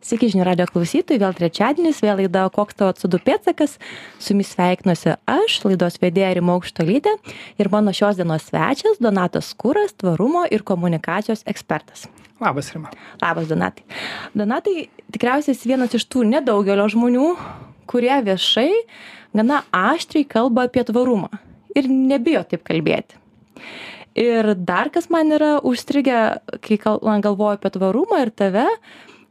Sveiki žinių radio klausytojai, vėl trečiadienis, vėl laida Koks tavo atsudų pėtsakas. Su jumis sveikinuosi aš, laidos vedėja Rimo Aukštolytė ir mano šios dienos svečias Donatas Kūras, tvarumo ir komunikacijos ekspertas. Labas, Rima. Labas, Donatai. Donatai tikriausiai esi vienas iš tų nedaugelio žmonių, kurie viešai gana aštriai kalba apie tvarumą ir nebijo taip kalbėti. Ir dar kas man yra užstrigę, kai galvoju apie tvarumą ir tave,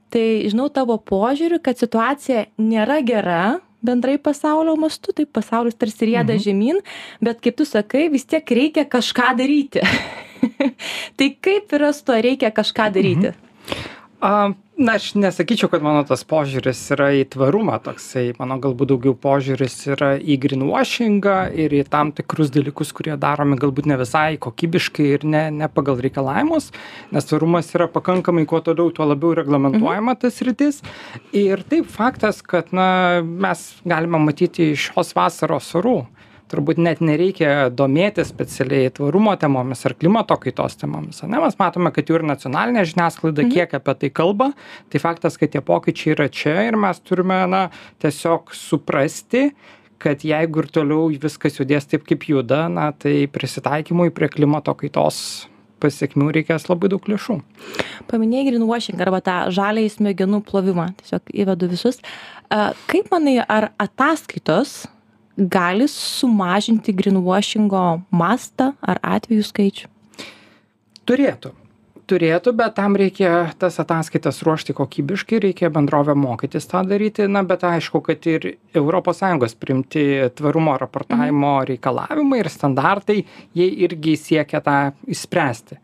tai žinau tavo požiūrį kad situacija nėra gera bendrai pasaulio mastu taip pasaulis tarsi rieda Mhm. žemyn bet kaip tu sakai vis tiek reikia kažką daryti. Tai kaip yra su tuo reikia kažką daryti A, na, aš nesakyčiau, kad mano tas požiūris yra į tvarumą toksai. Mano galbūt daugiau požiūris yra į greenwashingą ir į tam tikrus dalykus, kurie daromi galbūt ne visai kokybiškai ir ne, ne pagal reikalavimus, nes tvarumas yra pakankamai kuo toliau, tuo labiau reglamentuojama tas rytis. Ir taip faktas, kad na, mes galime matyti iš šios vasaros orų turbūt net nereikia domėtis specialiai tvarumo temomis ar klimato kaitos temomis ane? Mes matome kad jau ir nacionalinė žiniasklaida kiek apie tai kalba. Tai faktas kad tie pokyčiai yra čia ir mes turime na tiesiog suprasti kad jeigu ir toliau viskas judės taip kaip juda na tai prisitaikymui prie klimato kaitos pasekmių reikės labai daug lėšų. Paminėjai greenwashing arba tą žaliąjį smegenų plovimą. Tiesiog įvedu visus. Kaip manai ar ataskaitos gali sumažinti greenwashingo mastą ar atvejų skaičių? Turėtų. Turėtų bet tam reikia tas ataskaitas ruošti kokybiškai reikia bendrovėm mokytis tą daryti. Na bet aišku kad ir sąjungos priimti tvarumo raportavimo reikalavimai ir standartai jie irgi siekia tą išspręsti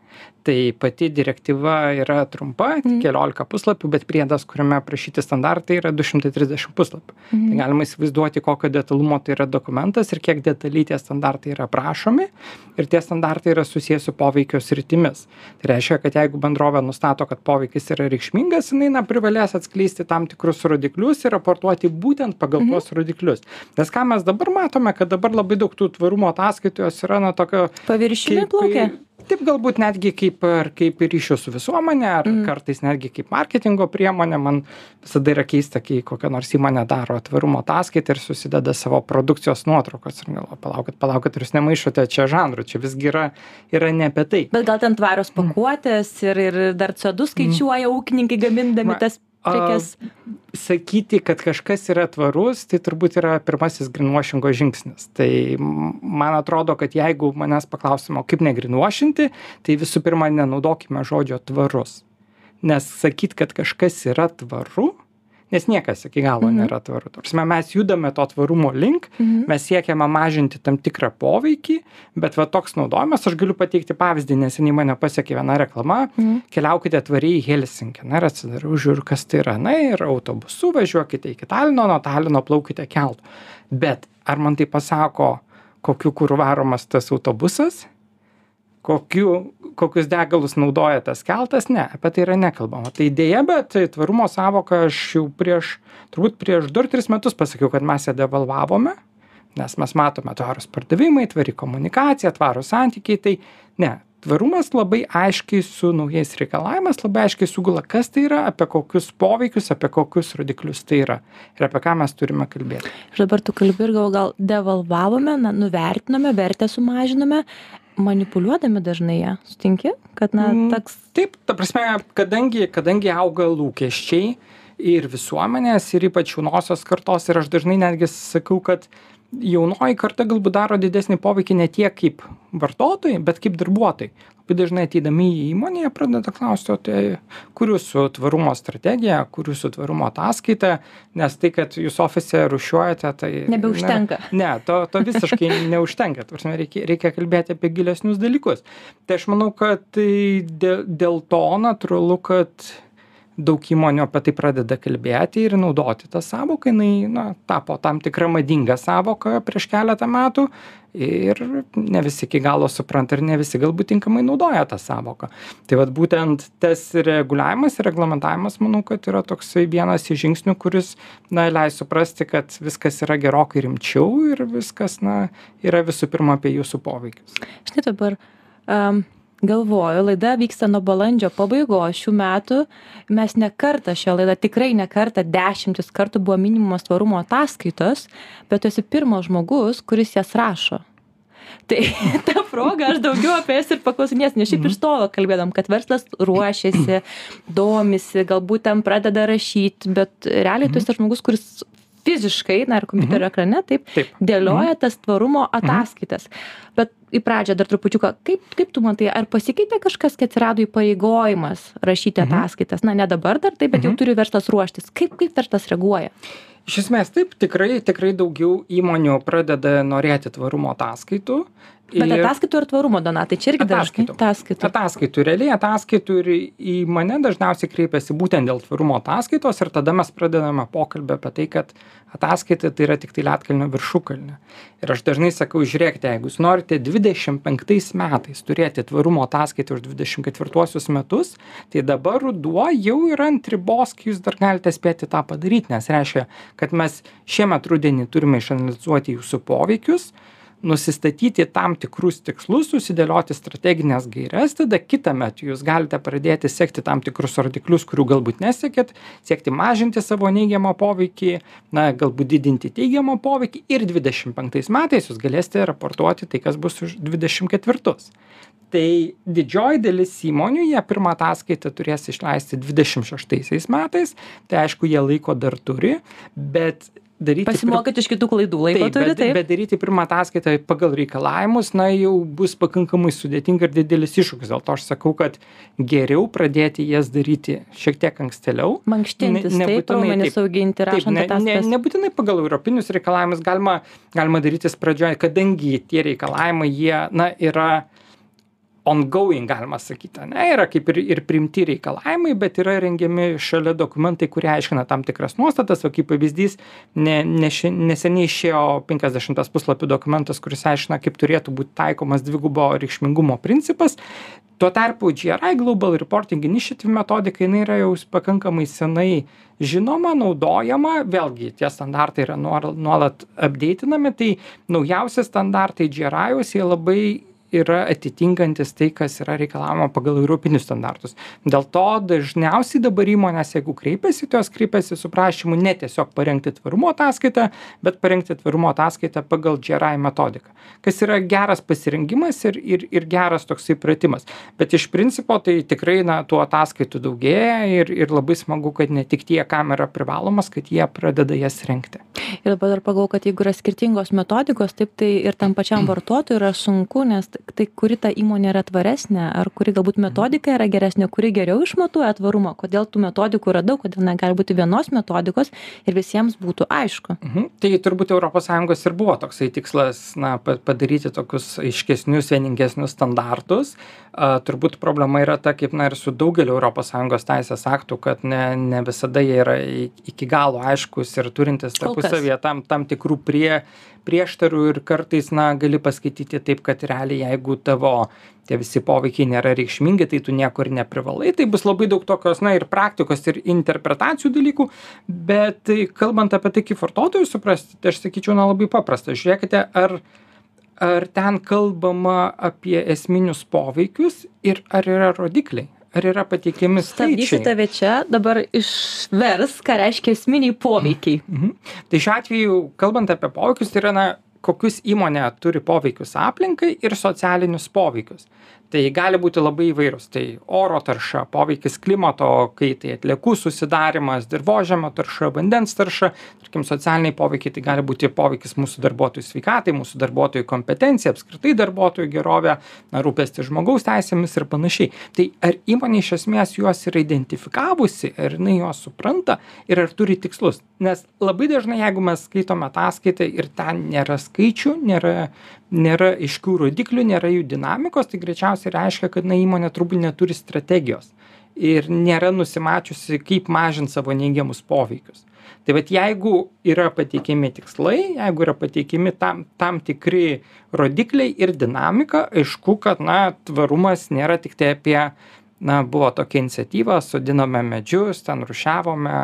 tai pati direktyva yra trumpa tik keliolika puslapių bet priedas kuriame aprašyti standartai yra du šimtai trisdešim puslapių. Tai galima įsivaizduoti kokio detalumo tai yra dokumentas ir kiek detaliai tie standartai yra aprašomi ir tie standartai yra susiję su poveikio sritimis. Tai reiškia kad jeigu bendrovė nustato kad poveikis yra reikšmingas jinai na privalės atskleisti tam tikrus rodiklius ir raportuoti būtent pagal tuos rodiklius. Nes ką mes dabar matome kad dabar labai daug tų tvarumo ataskaitų jos yra na tokio paviršiumi plaukia taip galbūt netgi kaip ir kaip ir ryšių su visuomene ar kartais netgi kaip marketingo priemonė. Man visada yra keista kai kokia nors įmonė daro tvarumo ataskaitą ir susideda savo produkcijos nuotraukas ir galvoju palaukit palaukit ar jūs nemaišote čia žanrų? Čia visgi yra yra ne apie tai. Bet gal ten tvarios pakuotės ir ir dar co du skaičiuoja ūkininkai gamindami tas prekes. sakyti kad kažkas yra tvarus tai turbūt yra pirmasis grinvošingo žingsnis. Tai man atrodo kad jeigu manęs paklaustum o kaip negrinvošinti tai visų pirma nenaudokime žodžio tvarus. Nes sakyt kad kažkas yra tvaru nes niekas iki galo nėra tvaru. Ta prasme mes judame to tvarumo link mes siekiame mažinti tam tikrą poveikį bet va toks naudojimas aš galiu pateikti pavyzdį neseniai mane pasiekė viena reklama. Keliaukite tvariai į helsinkį na ir atsidariau žiūriu kas tai yra. Na ir autobusu važiuokite iki talino nuo talino plaukite keltu bet ar man tai pasako kokiu kuru varomas tas autobusas kokiu kokius degalus naudoja tas keltas ne apie tai yra nekalbama. Tai deja bet tvarumo sąvoką aš jau prieš turbūt prieš du ar tris metus pasakiau kad mes ją devalvavome nes mes matome tvarūs pardavimai tvari komunikacija tvarūs santykiai tai ne tvarumas labai aiškiai su naujais reikalavimais labai aiškiai sugula kas tai yra apie kokius poveikius apie kokius rodiklius tai yra ir apie ką mes turime kalbėti. Ir dabar tu kalbi ir galvoju gal devalvavome na nuvertinome vertę sumažinome manipuliuodami dažnai ją sutinki kad na Mm. toks taip ta prasme kadangi kadangi auga lūkesčiai ir visuomenės ir ypač jaunosios kartos ir aš dažnai netgi sakau kad jaunoji karta galbūt daro didesnį poveikį ne tiek kaip vartotojai bet kaip darbuotojai. Labai dažnai ateidami į įmonę jie pradeda klausti o tai kur jūsų tvarumo strategija kur jūsų tvarumo ataskaita? Nes tai kad jūs ofise rūšiuojate tai Nebeužtenka. na, ne to to visiškai neužtenka. Ta prasme reikia reikia kalbėti apie gilesnius dalykus. Tai aš manau kad tai dėl dėl to natūralu kad daug įmonių apie tai pradeda kalbėti ir naudoti tą sąvoką. Jinai na tapo tam tikra madinga sąvoka prieš keletą metų ir ne visi iki galo supranta ir ne visi galbūt tinkamai naudoja tą sąvoką. Tai vat būtent tas reguliavimas ir reglamentavimas manau kad yra toksai vienas iš žingsnių kuris na leis suprasti kad viskas yra gerokai rimčiau ir viskas na yra visų pirma apie jūsų poveikius. Žinai dabar am, galvoju laida vyksta nuo balandžio pabaigos šių metų. Mes ne kartą šioje laidoje tikrai ne kartą dešimtis kartų buvo minimos tvarumo ataskaitos bet tu esi pirmas žmogus kuris jas rašo. Tai ta proga aš daugiau apie jas ir paklausinėsiu nes šiaip iš tolo kalbėdavom kad verslas ruošiasi domisi galbūt ten pradeda rašyt bet realiai tu esi tas žmogus kuris fiziškai na ir kompiuterio ekrane taip Taip. dėlioja tas tvarumo ataskaitas. Bet į pradžią dar trupučiuką kaip kaip tu matai ar pasikeitė kažkas kai atsirado įpareigojimas rašyti ataskaitas? Na ne dabar dar taip bet jau turi verslas ruoštis. Kaip kaip verslas reaguoja? Iš esmės taip tikrai tikrai daugiau įmonių pradeda norėti tvarumo ataskaitų bet ir- ataskaitų ar tvarumo donatai čia irgi dažnai Ataskaitų. ataskaitų ataskaitų realiai ataskaitų ir į mane dažniausiai kreipiasi būtent dėl tvarumo ataskaitos ir tada mes pradedame pokalbį apie tai kad ataskaita tai yra tiktai ledkalnio viršukalnė ir aš dažnai sakau žiūrėkite jeigu jūs norite dvidešim penktais metais turėti tvarumo ataskaitą už dvidešim ketvirtuosius metus tai dabar ruduo jau yra ant ribos kai jūs dar galite spėti tą padaryt nes reiškia kad mes šiemet rudenį turime išanalizuoti jūsų poveikius nusistatyti tam tikrus tikslus susidėlioti strategines gaires tada kitąmet jūs galite pradėti sekti tam tikrus rodiklius kurių galbūt nesekėt siekti mažinti savo neigiamą poveikį na galbūt didinti teigiamą poveikį ir dvidešim penktais metais jūs galėsite raportuoti tai kas bus už dvidešim ketvirtus tai didžioji dalis įmonių jie pirmą ataskaitą turės išleisti dvidešim šeštaisiais metais tai aišku jie laiko dar turi bet daryti pir- pasimokyt iš kitų klaidų laiko Taip, turi bet, taip bet daryti pirmą ataskaitą pagal reikalavimus, na jau bus pakankamai sudėtinga ir didelis iššūkis. Dėl to aš sakau, kad geriau pradėti jas daryti šiek tiek ankstėliau. mankštintis Ne- taip raumenis taip. auginti Taip, rašant ne, ne, ataskaitas nebūtinai pagal europinius reikalavimus galima, galima darytis pradžioje, kadangi tie reikalavimai jie na, yra ongoing, galima sakyti. Ne, yra kaip ir, ir primti reikalavimai, bet yra rengiami šalia dokumentai, kurie aiškina tam tikras nuostatas. O kaip pavyzdys, ne, ne, ši- neseniai išėjo 50 puslapių dokumentas, kuris aiškina, kaip turėtų būti taikomas dvigubo reikšmingumo principas. Tuo tarpu GRI Global Reporting Initiative metodika jinai yra jau pakankamai senai žinoma, naudojama, vėlgi tie standartai yra nuolat, updatinami, tai naujausi standartai GRI jie labai yra atitinkantis tai, kas yra reikalavimo pagal europinius standartus. Dėl to dažniausiai dabar įmonės, jeigu kreipiasi, tai jos kreipiasi su prašymu ne tiesiog parengti tvarumo ataskaitą, bet parengti tvarumo ataskaitą pagal GRI metodiką, kas yra geras pasirengimas ir, ir, ir geras toksai pratimas. Bet iš principo tai tikrai na, tų ataskaitų daugėja ir, ir labai smagu, kad ne tik tie, kam yra privalomas, kad jie pradeda jas renkti. ir dabar dar pagalvojau kad jeigu yra skirtingos metodikos taip tai ir tam pačiam vartotojui yra sunku nes tai kuri ta įmonė yra tvaresnė ar kuri galbūt metodika yra geresnė kuri geriau išmatuoja tvarumą kodėl tų metodikų yra daug kodėl negali būti vienos metodikos ir visiems būtų aišku Mhm. Tai turbūt ES ir buvo toksai tikslas na, pa- padaryti tokius aiškesnius, vieningesnius standartus. A, turbūt problema yra ta, kaip na ir su daugeliu ES teisės aktų, kad ne, ne visada jie yra iki galo aiškus ir kas. tarpusavėje tam, tam tikrų prie, prieštarų ir kartais na, gali paskaityti taip, kad realiai jeigu tavo tie visi poveikiai nėra reikšmingi, tai tu nieko ir neprivalai. Tai bus labai daug tokios, na ir praktikos, ir interpretacijų dalykų, bet kalbant apie tai, kaip vartotojų suprasti, tai aš sakyčiau, na labai paprasta. Žiūrėkite, ar, ar ten kalbama apie esminius poveikius ir ar yra rodikliai, ar yra pateikiami stabdysiu skaičiai. tave čia dabar išvers ką reiškia esminiai poveikiai Mhm. Tai šiuo atveju, kalbant apie poveikius, tai yra, na, kokius įmonė turi poveikius aplinkai ir socialinius poveikius. Tai gali būti labai įvairūs. Tai oro tarša, poveikis klimato kaitai, atliekų susidarimas, dirbožėmio tarša, vandens tarša, tarkim, socialiniai poveikiai, tai gali būti poveikis mūsų darbuotojų sveikatai, mūsų darbuotojų kompetencija, apskritai darbuotojų gerovė, na, rūpesti žmogaus teisėmis ir panašiai. Tai ar įmonė iš esmės juos yra identifikavusi, ar jinai juos supranta ir ar turi tikslus? Nes labai dažnai, jeigu mes skaitome ataskaitą ir ten nėra skaičių, nėra, nėra aiškių rodiklių, nėra jų dinamikos, tai greičiausiai reiškia, kad na, įmonė turbūt neturi strategijos ir nėra nusimačiusi, kaip mažinti savo neigiamus poveikius. Tai vad jeigu yra pateikiami tikslai, jeigu yra pateikiami tam, tam tikri rodikliai ir dinamika, aišku, kad na, tvarumas nėra tik tai apie na buvo tokia iniciatyva sodinome medžius ten rūšiavome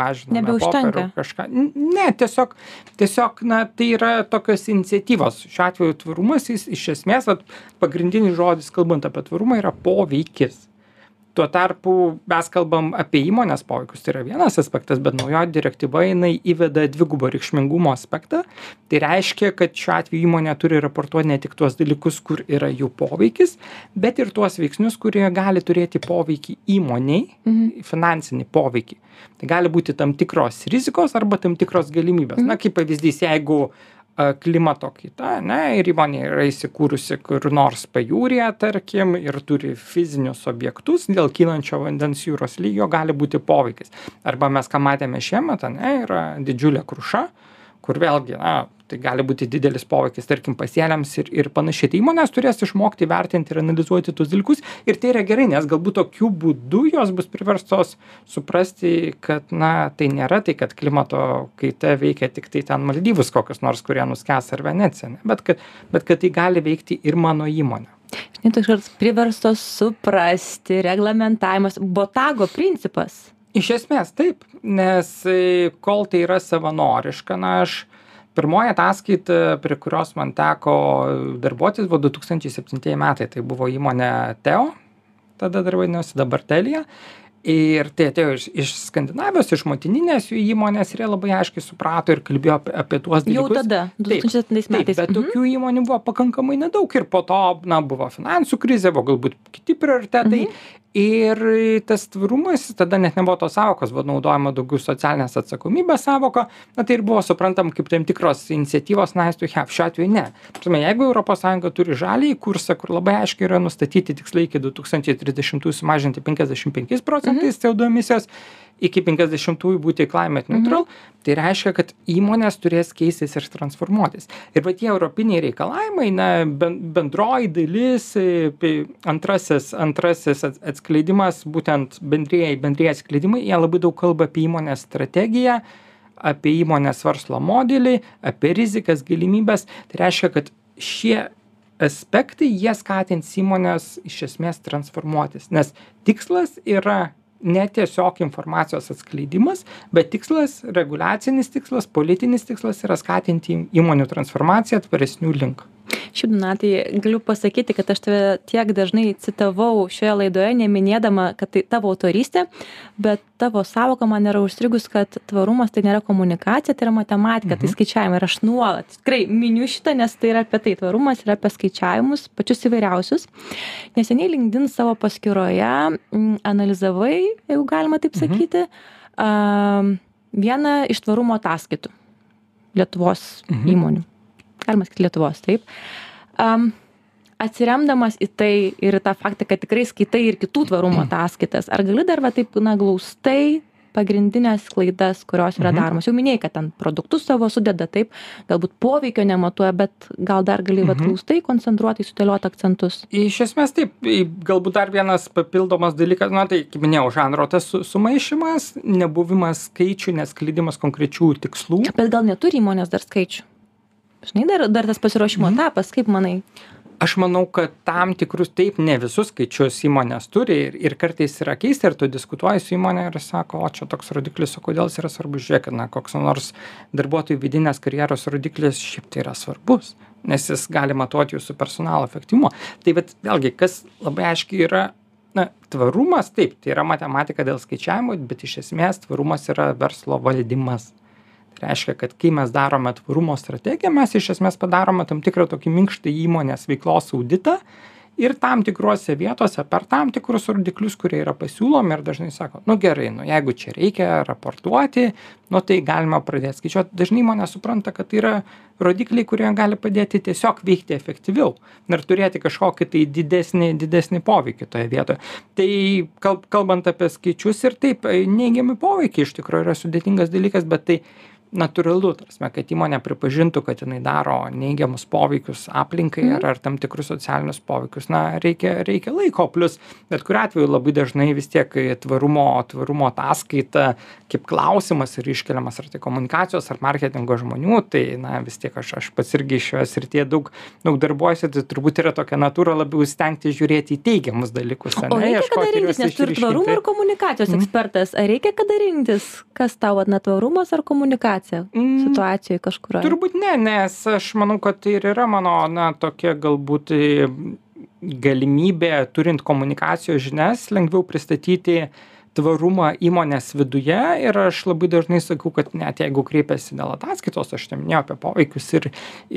mažinome popierių kažką. Ne tiesiog tiesiog na tai yra tokios iniciatyvos. Šiuo atveju tvarumas jis iš esmės vat pagrindinis žodis kalbant apie tvarumą yra poveikis tuo tarpu mes kalbam apie įmonės poveikius tai yra vienas aspektas bet naujoji direktyva jinai įveda dvigubo reikšmingumo aspektą. Tai reiškia kad šiuo atveju įmonė turi raportuot ne tik tuos dalykus kur yra jų poveikis bet ir tuos veiksnius kurie gali turėti poveikį įmonei Mhm. finansinį poveikį. Tai gali būti tam tikros rizikos arba tam tikros galimybės. Na kaip pavyzdys jeigu klimato kaita ane ir įmonė yra įsikūrusi kur nors pajūryje tarkim ir turi fizinius objektus dėl kylančio vandens jūros lygio gali būti poveikis. Arba mes ką matėme šiemet ane yra didžiulė kruša kur vėlgi na tai gali būti didelis poveikis tarkim pasėliams ir ir panašiai. Tai įmonės turės išmokti vertinti ir analizuoti tuos dalykus ir tai yra gerai nes galbūt tokiu būdu jos bus priverstos suprasti kad na tai nėra tai kad klimato kaita veikia tiktai ten maldyvus kokius nors kurie nuskęs ar veneciją ane bet kad bet kad tai gali veikti ir mano įmonę Žinai, toks žodis priverstos suprasti, reglamentavimas, botago principas. Iš esmės taip, nes e, kol tai yra savanoriška, na aš pirmoji ataskaita, prie kurios man teko darbuotis, buvo 2007 metai, tai buvo įmonė Teo, tada dar vadinosi dabar Telija. Ir tai atėjo iš, iš Skandinavijos, iš motininės jų įmonės ir jie labai aiškiai suprato ir kalbėjo apie, apie tuos Jau dalykus. tada, Taip, 2007 Taip, metais. bet Mhm. tokių įmonių buvo pakankamai nedaug ir po to, na, buvo finansų krizė, buvo galbūt kiti prioritetai. Mhm. Ir tas tvarumas, tada net nebuvo tos savokos, buvo naudojama daugiau socialinės atsakomybės savoka, na tai ir buvo suprantam kaip tam tikros iniciatyvos nice to have, šiuo atveju ne. Prasme, jeigu ES turi žalį kursą, kur labai aiškiai yra nustatyti tikslai iki 2030 sumažinti 55 procentais CO2 emisijos, iki 50-ųjų būti climate neutral, tai reiškia, kad įmonės turės keistis ir transformuotis. Ir va tie europiniai reikalavimai, na, ben- bendroji dalis, antrasis, antrasis ats- atskleidimas, būtent bendrieji, bendrieji atskleidimai, jie labai daug kalba apie įmonės strategiją, apie įmonės verslo modelį, apie rizikas, galimybės. Tai reiškia, kad šie aspektai, jie skatins įmonės iš esmės transformuotis, nes tikslas yra ne tiesiog informacijos atskleidimas, bet tikslas, reguliacinis tikslas, politinis tikslas yra skatinti įmonių transformaciją tvaresnių link. Šiaip, Donatai, galiu pasakyti, kad aš tave tiek dažnai citavau šioje laidoje, neminėdama, kad tai tavo autoristė, bet tavo savoka man yra užstrigus, kad tvarumas tai nėra komunikacija, tai yra matematika, mhm. tai skaičiavimai. Ir aš nuolat tikrai miniu šitą, nes tai yra apie tai. Tvarumas yra apie skaičiavimus, pačius įvairiausius. Neseniai LinkedIn savo paskyroje m, analizavai, jeigu galima taip sakyti, mhm. vieną iš tvarumo ataskaitų Lietuvos mhm. įmonių galima sakyti Lietuvos, taip. Um, atsiremdamas į tai ir į tą faktą, kad tikrai skaitai ir kitų tvarumo ataskaitas, ar gali dar va taip, na, glaustai pagrindinės klaidas, kurios yra Mhm. daromos. Jau minėjai, kad ten produktus savo sudeda taip, galbūt poveikio nematuoja, bet gal dar gali Mhm. glaustai koncentruotai sudėlioti akcentus. Iš esmės taip, galbūt dar vienas papildomas dalykas, na tai, kaip minėjau, žanro tas su- sumaišymas, nebuvimas skaičių, neskleidimas konkrečių tikslų. Bet gal neturi įmonės dar skaičių? Žinai, dar, dar tas pasiruošimo Mhm. etapas, kaip manai? Aš manau, kad tam tikrus, taip, ne visus skaičius įmonės turi ir, ir kartais yra keista ir tu diskutuoji su įmonė ir sako, o čia toks rodiklis, o kodėl jis yra svarbus, žiūrėk, na, koks nors darbuotojų vidinės karjeros rodiklis šiaip tai yra svarbus, nes jis gali matuoti jūsų personalo efektyvumą. Tai bet vėlgi, kas labai aiškiai yra, na, tvarumas, taip, tai yra matematika dėl skaičiavimo, bet iš esmės tvarumas yra verslo valdymas. Reiškia, kad kai mes darome tvarumo strategiją, mes iš esmės padarome tam tikrą tokį minkštą įmonės veiklos auditą ir tam tikrose vietose per tam tikrus rodiklius, kurie yra pasiūlomi ir dažnai sako, nu gerai, nu jeigu čia reikia raportuoti, nu tai galima pradėti skaičiuoti. Dažnai įmonė supranta, kad tai yra rodikliai, kurie gali padėti tiesiog veikti efektyviau ir turėti kažkokį tai didesnį, didesnį poveikį toje vietoje. Tai kalb, kalbant apie skaičius ir taip, neigiami poveikiai iš tikrųjų yra sudėtingas dalykas, bet tai natūralu ta prasme kad įmonė pripažintų kad jinai daro neigiamus poveikius aplinkai Mhm. ar ar tam tikrus socialinius poveikius na reikia reikia laiko plius bet kuriuo atveju labai dažnai vis tiek tvarumo tvarumo ataskaita kaip klausimas yra iškeliamas ar tai komunikacijos ar marketingo žmonių tai na vis tiek aš aš pats irgi šioje srityje daug daug darbuojuosi tai turbūt yra tokia natūra labiau stengtis žiūrėti į teigiamus dalykus reikia kada ieškoti rinktis, nes tu ir tvarumo ir komunikacijos Mhm. ekspertas. Ar reikia kada rinktis, kas tau, vat, na, tvarumas ar komunikacija Mm, situacijoje kažkurioje? Turbūt ne, nes aš manau, kad tai ir yra mano, na, tokia galbūt galimybė, turint komunikacijos žinias, lengviau pristatyti tvarumą įmonės viduje. Ir aš labai dažnai sakau, kad net jeigu kreipiasi dėl ataskaitos, aš ten minėjau apie poveikius ir,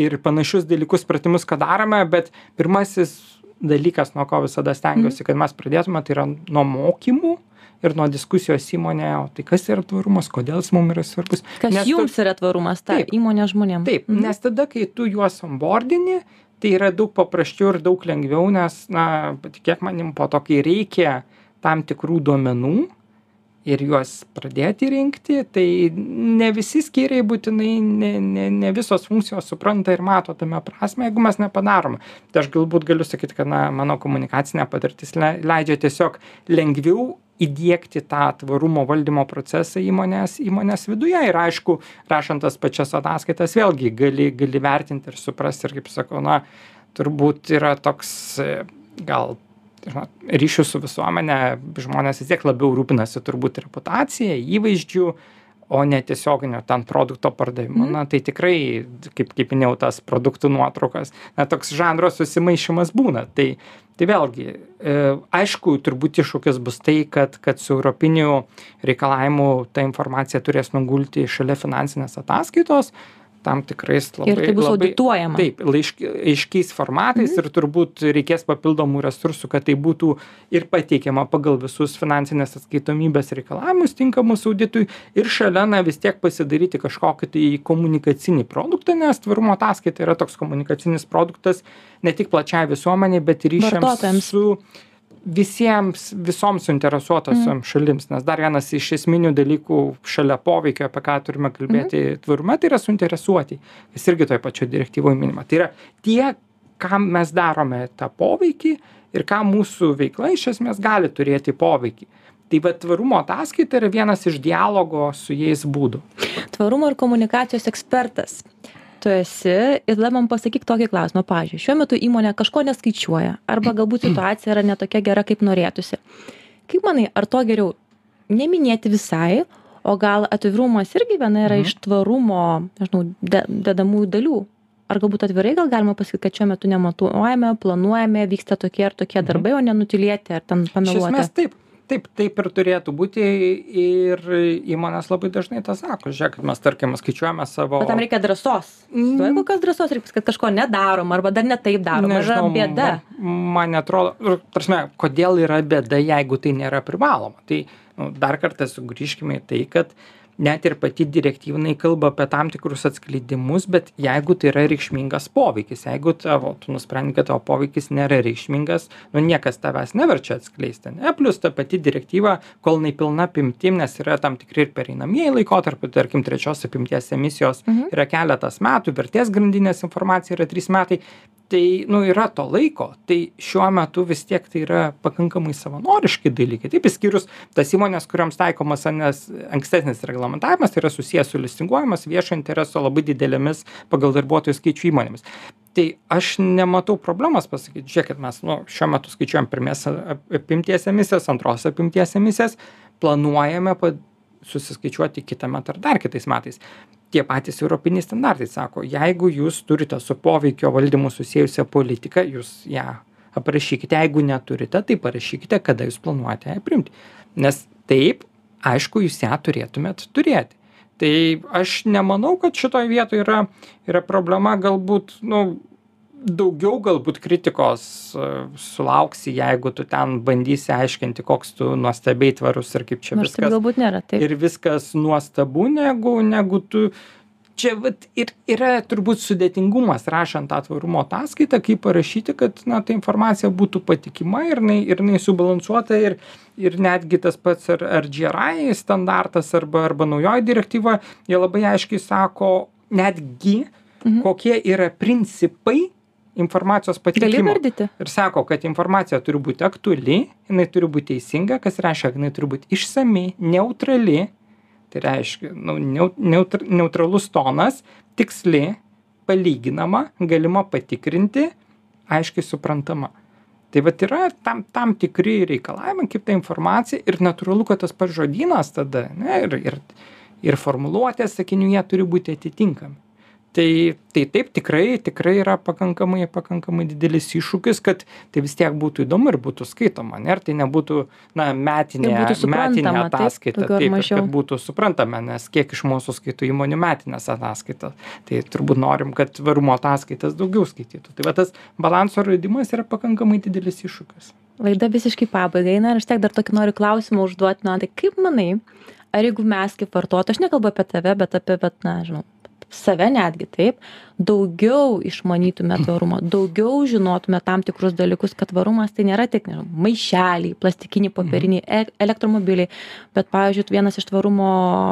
ir panašius dalykus, pratimus, ką darome, bet pirmasis dalykas, nuo ko visada stengiuosi, kad mes pradėtume, tai yra nuo mokymų ir nuo diskusijos įmonėje, o tai kas yra tvarumas, kodėl jis mums yra svarbus. Kas Nes tu- jums yra tvarumas, ta Taip. įmonė žmonėms? Taip, nes tada, kai tu juos onboardini, tai yra daug paprasčiau ir daug lengviau, nes, na, patikėk manim, po to, kai reikia tam tikrų duomenų ir juos pradėti rinkti, tai ne visi skyriai būtinai, ne, ne, ne visos funkcijos supranta ir mato tame prasme, jeigu mes nepadarome. Tai aš galbūt galiu sakyti, kad na, mano komunikacinė patirtis le- leidžia tiesiog lengviau įdiegti tą tvarumo valdymo procesą įmonės, įmonės viduje. Ir aišku, rašant tas pačias ataskaitas, vėlgi gali, gali vertinti ir suprasti ir kaip sakau, na, turbūt yra toks gal žinot, ryšių su visuomenė, žmonės vis tiek labiau rūpinasi turbūt reputacija, įvaizdžiu, o ne tiesioginio ten produkto pardavimu. Mhm. Na, tai tikrai, kaip, kaip minėjau, tas produktų nuotraukas, na, toks žanro susimaišymas būna. Tai, tai vėlgi, e, aišku, turbūt iššūkis bus tai, kad, kad su europiniu reikalavimu ta informacija turės nugulti šalia finansinės ataskaitos, tam tikrais labai, Ir tai bus labai, audituojama. Taip, laiški, aiškiais formatais ir turbūt reikės papildomų resursų, kad tai būtų ir pateikiama pagal visus finansinės atskaitomybės reikalavimus tinkamus auditui ir šalia, na, vis tiek pasidaryti kažkokį tai komunikacinį produktą, nes tvarumo ataskaita yra toks komunikacinis produktas ne tik plačiai visuomeniai, bet ir ryšiams Vartotojams. Visiems visoms suinteresuotosioms šalims nes dar vienas iš esminių dalykų šalia poveikio apie ką turime kalbėti tvarume tai yra suinteresuoti. Kas irgi toj pačioj direktyvoj minima. Tai yra tie kam mes darome tą poveikį ir kam mūsų veikla iš esmės gali turėti poveikį. Tai vat tvarumo ataskaita yra vienas iš dialogo su jais būdų. Tvarumo ir komunikacijos ekspertas. Tu esi ir tada man pasakyk tokį klausimą. Pavyzdžiui, šiuo metu įmonė kažko neskaičiuoja arba galbūt situacija yra ne tokia gera, kaip norėtųsi. Kaip manai, ar to geriau neminėti visai, o gal atvirumas irgi viena yra Mhm. iš tvarumo, nežinau, de, dedamųjų dalių? Ar galbūt atvirai gal galima pasakyti, kad šiuo metu nematuojame, planuojame, vyksta tokie ir tokie darbai, o nenutilėti ar ten Iš pameluoti? esmės taip. Taip, taip ir turėtų būti ir įmonės labai dažnai tą sako. Žiūrėk, kad mes, tarkim, skaičiuojame savo... Bet tam reikia drąsos. Mm. Kokios drąsos reikia, kad kažko nedarom arba dar ne taip darom. Yra bėda. Man, man atrodo, ir, prasme, kodėl yra bėda, jeigu tai nėra privaloma. Tai nu, dar kartą sugrįžkime į tai, kad net ir pati direktyva jinai kalba apie tam tikrus atskleidimus, bet jeigu tai yra reikšmingas poveikis, jeigu tavo, tu nusprendi, kad tavo poveikis nėra reikšmingas, nu niekas tavęs neverčia atskleisti. Ne? Plus ta pati direktyva, kol jinai pilna apimtim, nes yra tam tikri ir pereinamieji laikotarpiai, tarkim, trečios apimties emisijos Mhm. yra keletas metų, vertės grandinės informacija yra trys metai, tai nu yra to laiko. Tai šiuo metu vis tiek tai yra pakankamai savanoriški dalykai. Taip išskyrus tas įmones kurioms taikomas anes ankstesnis reglamentavimas tai yra susijęs su listinguojamas viešo intereso labai didelėmis pagal darbuotojų skaičių įmonėmis. Tai aš nematau problemos pasakyt žiūrėkit mes nu šiuo metu skaičiuojam pirmės apimties emisijas antros apimties emisijas planuojame pa susiskaičiuoti kitąmet ar dar kitais metais tie patys europiniai standartai sako jeigu jūs turite su poveikio valdymu susijusią politiką jūs ją aprašykite jeigu neturite tai parašykite kada jūs planuojate ją priimti. Nes taip aišku jūs ją turėtumėt turėti. Tai aš nemanau kad šitoj vietoj yra yra problema galbūt nu daugiau galbūt kritikos e, sulauksi jeigu tu ten bandysi aiškinti koks tu nuostabiai tvarus ir kaip čia Nors viskas galbūt nėra. Taip. ir viskas nuostabu negu negu tu čia vat ir yra turbūt sudėtingumas rašant tą tvarumo ataskaitą kaip parašyti kad na ta informacija būtų patikima ir jinai ir jinai subalansuota ir ir netgi tas pats ar ar gri standartas arba arba naujoji direktyva jie labai aiškiai sako netgi Mhm. kokie yra principai informacijos pateikimo. ir sako kad informacija turi būti aktuali jinai turi būt teisinga kas reiškia kad jinai turi būt išsami neutrali tai reiškia nu neu neutr neutralus tonas tiksli palyginama galima patikrinti aiškiai suprantama. Tai vat yra tam tam tikri reikalavimai kaip ta informacija ir natūralu kad tas pats žodynas tada ane ir ir ir formuluotės sakinių jie turi būti atitinkami tai tai taip tikrai tikrai yra pakankamai pakankamai didelis iššūkis kad tai vis tiek būtų įdomu ir būtų skaitoma ane ir tai nebūtų na metinė metinė ataskaita taip ir kad būtų suprantama nes kiek iš mūsų skaito įmonių metines ataskaitas tai turbūt norim kad tvarumo ataskaitas daugiau skaitytų. Tai va tas balanso radimas yra pakankamai didelis iššūkis. Laida visiškai pabaigai eina ir aš tiek dar tokį noriu klausimą užduoti, na, tai kaip manai, ar jeigu mes kaip vartotojai, aš nekalbu apie tave, bet apie, bet, na, žinau, save netgi taip, daugiau išmanytume tvarumą, daugiau žinotume tam tikrus dalykus, kad tvarumas tai nėra tik, maišeliai, plastikiniai, popieriniai, e elektromobiliai, bet, pavyzdžiui, vienas iš tvarumo,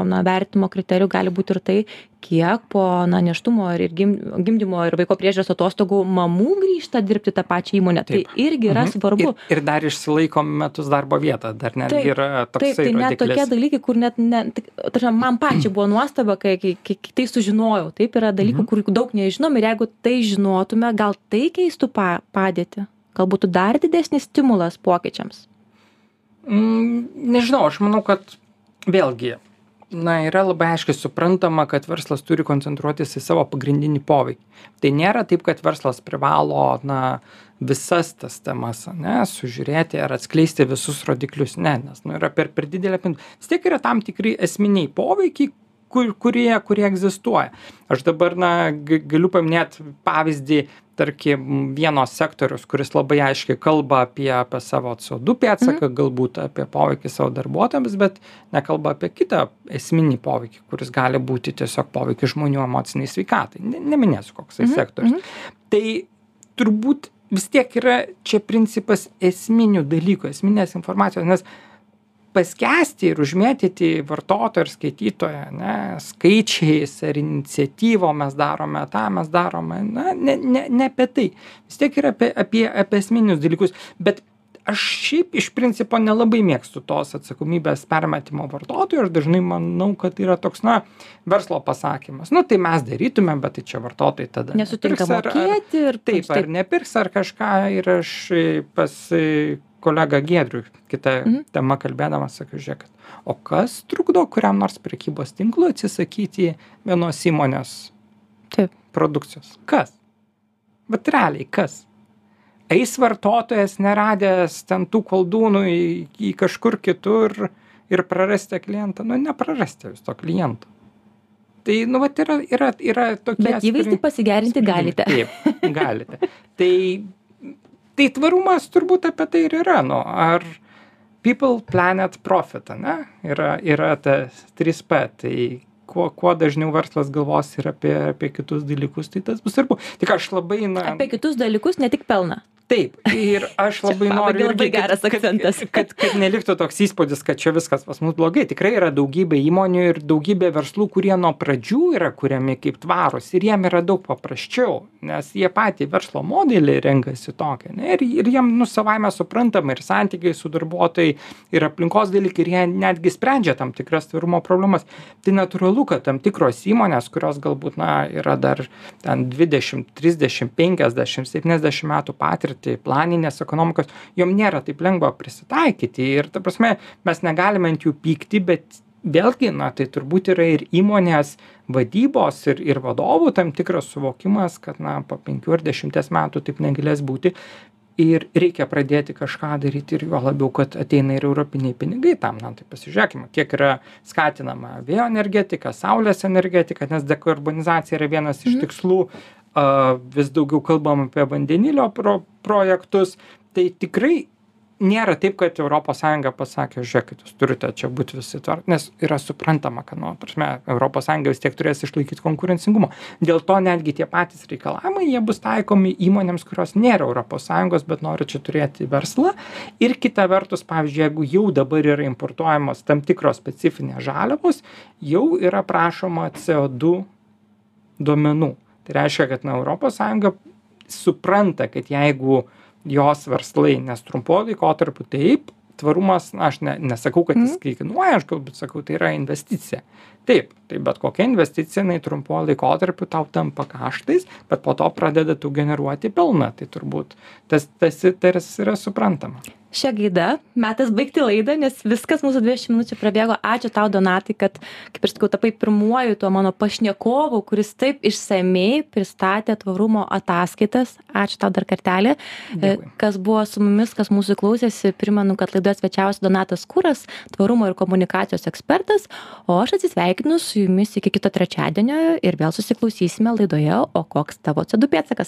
na, vertimo kriterijų gali būti ir tai, kiek po, na, neštumo ir gim, gimdymo ir vaiko priežiūros atostogų mamų grįžta dirbti tą pačią įmonę. Tai irgi yra Mhm. svarbu. ir, dar išsilaiko metus darbo vietą dar netgi yra toksai Taip, tai net tokie dalykai, kur net, ne, tik- ta prasme, man pačiai buvo nuostaba, kai, kai, kai, kai tai sužinojau. Taip yra dalykų, Mhm. kurių daug nežinom ir jeigu tai žinotume, gal tai keistų pa, padėtį. Gal būtų dar didesnis stimulas pokyčiams. Mm, nežinau, aš manau, kad vėlgi, na, yra labai aiškiai suprantama, kad verslas turi koncentruotis į savo pagrindinį poveikį. Tai nėra taip, kad verslas privalo, na, visas tas temas, ne, sužiūrėti ar atskleisti visus rodiklius, ne, nes, nu, yra per, per didelė apimtis. Vis tiek yra tam tikri esminiai poveikiai, kur, kurie, kurie egzistuoja. Aš dabar, na, g- galiu paminėti pavyzdį, tarkim, vienos sektorius, kuris labai aiškiai kalba apie, apie savo CO2 pėdsaką, mhm. galbūt apie poveikį savo darbuotojams, bet nekalba apie kitą esminį poveikį, kuris gali būti tiesiog poveikį žmonių emociniai sveikatai. Ne, neminėsiu, koks tai Mhm, sektorius. mhm. Tai turbūt vis tiek yra čia principas esminių dalykų, esminės informacijos, nes paskęsti ir užmėtyti vartotoją ir skaitytoją, ne, skaičiais ar iniciatyvom mes darome tą, mes darome, na, ne, ne, ne apie tai. Vis tiek yra apie, apie, apie esminius dalykus, bet aš šiaip iš principo nelabai mėgstu tos atsakomybės permetimo vartotojui ir dažnai manau, kad tai yra toks, na, verslo pasakymas. Nu, tai mes darytume, bet tai čia vartotojai tada. Nesutinka mokėti ir Taip, ar nepirks ar kažką ir aš pas kolegą Giedrių kitą Mhm. temą kalbėdamas sakiau, žiūrėkit, o kas trukdo kuriam nors prekybos tinklui atsisakyti vienos įmonės Taip. produkcijos? Kas? Bet realiai kas? Eis vartotojas neradęs ten tų koldūnų į, į kažkur kitur ir prarasti klientą, nu neprarasti jūs to kliento. Tai, nu, vat yra, yra, yra tokie. Bet įvaizdį sprendimai. pasigerinti galite. Taip, galite. tai, tai tvarumas turbūt apie tai ir yra, nu, ar people, planet, profit, ne? Yra, yra tas 3P, tai kuo, kuo dažniau verslas galvos ir apie, apie kitus dalykus, tai tas bus svarbu. Tik aš labai, na. Apie kitus dalykus, ne tik pelną. Taip, ir aš labai noriu. labai irgi, kad- geras akcentas. Kad, kad, kad neliktų toks įspūdis, kad čia viskas pas mus blogai. Tikrai yra daugybė įmonių ir daugybė verslų, kurie nuo pradžių yra kuriami kaip tvarus ir jiem yra daug paprasčiau, nes jie patį verslo modelį renkasi tokią. Ne? Ir, ir jiem nu savaime suprantama ir santykiai su darbuotojai, ir aplinkos dalykai, ir jie netgi sprendžia tam tikras tvarumo problemas. Tai natūralu, kad tam tikros įmonės, kurios galbūt na, yra dar ten 20, 30, 50, 70 metų patirtį planinės ekonomikos, jom nėra taip lengva prisitaikyti. Ir ta prasme, mes negalime ant jų pykti, bet vėlgi, na, tai turbūt yra ir įmonės vadybos ir, ir vadovų tam tikras suvokimas, kad, na, po 5 ar 10 metų taip negalės būti. Ir reikia pradėti kažką daryti ir juo labiau, kad ateina ir europiniai pinigai tam. Na, tai pasižiūrėkime, kiek yra skatinama vėjo energetika, saulės energetika, nes dekarbonizacija yra vienas iš Mhm. tikslų. Vis daugiau kalbam apie vandenilio pro, projektus. Tai tikrai nėra taip kad sąjunga pasakė žiūrėkit jūs turite čia būt visi tvar nes yra suprantama kad nu prasme sąjunga vis tiek turės išlaikyt konkurencingumą dėl to netgi tie patys reikalavimai jie bus taikomi įmonėms kurios nėra sąjungos bet nori čia turėti verslą ir kita vertus pavyzdžiui jeigu jau dabar yra importuojamos tam tikros specifinės žaliavos jau yra prašoma co du duomenų tai reiškia kad na europos sąjunga supranta kad jeigu jos verslai nes trumpuoju laikotarpiu taip tvarumas na aš ne nesakau kad jis kainuoja aš galbūt sakau tai yra investicija. Taip tai bet kokia investicija jinai trumpuoju laikotarpiu tau tampa kaštais bet po to pradeda tau generuoti pelną. Tai turbūt tas tas tarsi yra suprantama šia gaida metas baigti laidą nes viskas mūsų dvidešim minučių prabėgo. Ačiū tau donatai kad kaip ir sakau tapai pirmuoju tuo mano pašnekovu kuris taip išsamiai pristatė tvarumo ataskaitas. Ačiū tau dar kartelį. Dėkui. kas buvo su mumis kas mūsų klausėsi primenu kad laidoje svečiavosi donatas kuras tvarumo ir komunikacijos ekspertas. O aš atsisveikinu su jumis iki kito trečiadienio ir vėl susiklausysime laidoje o koks tavo co du pėdsakas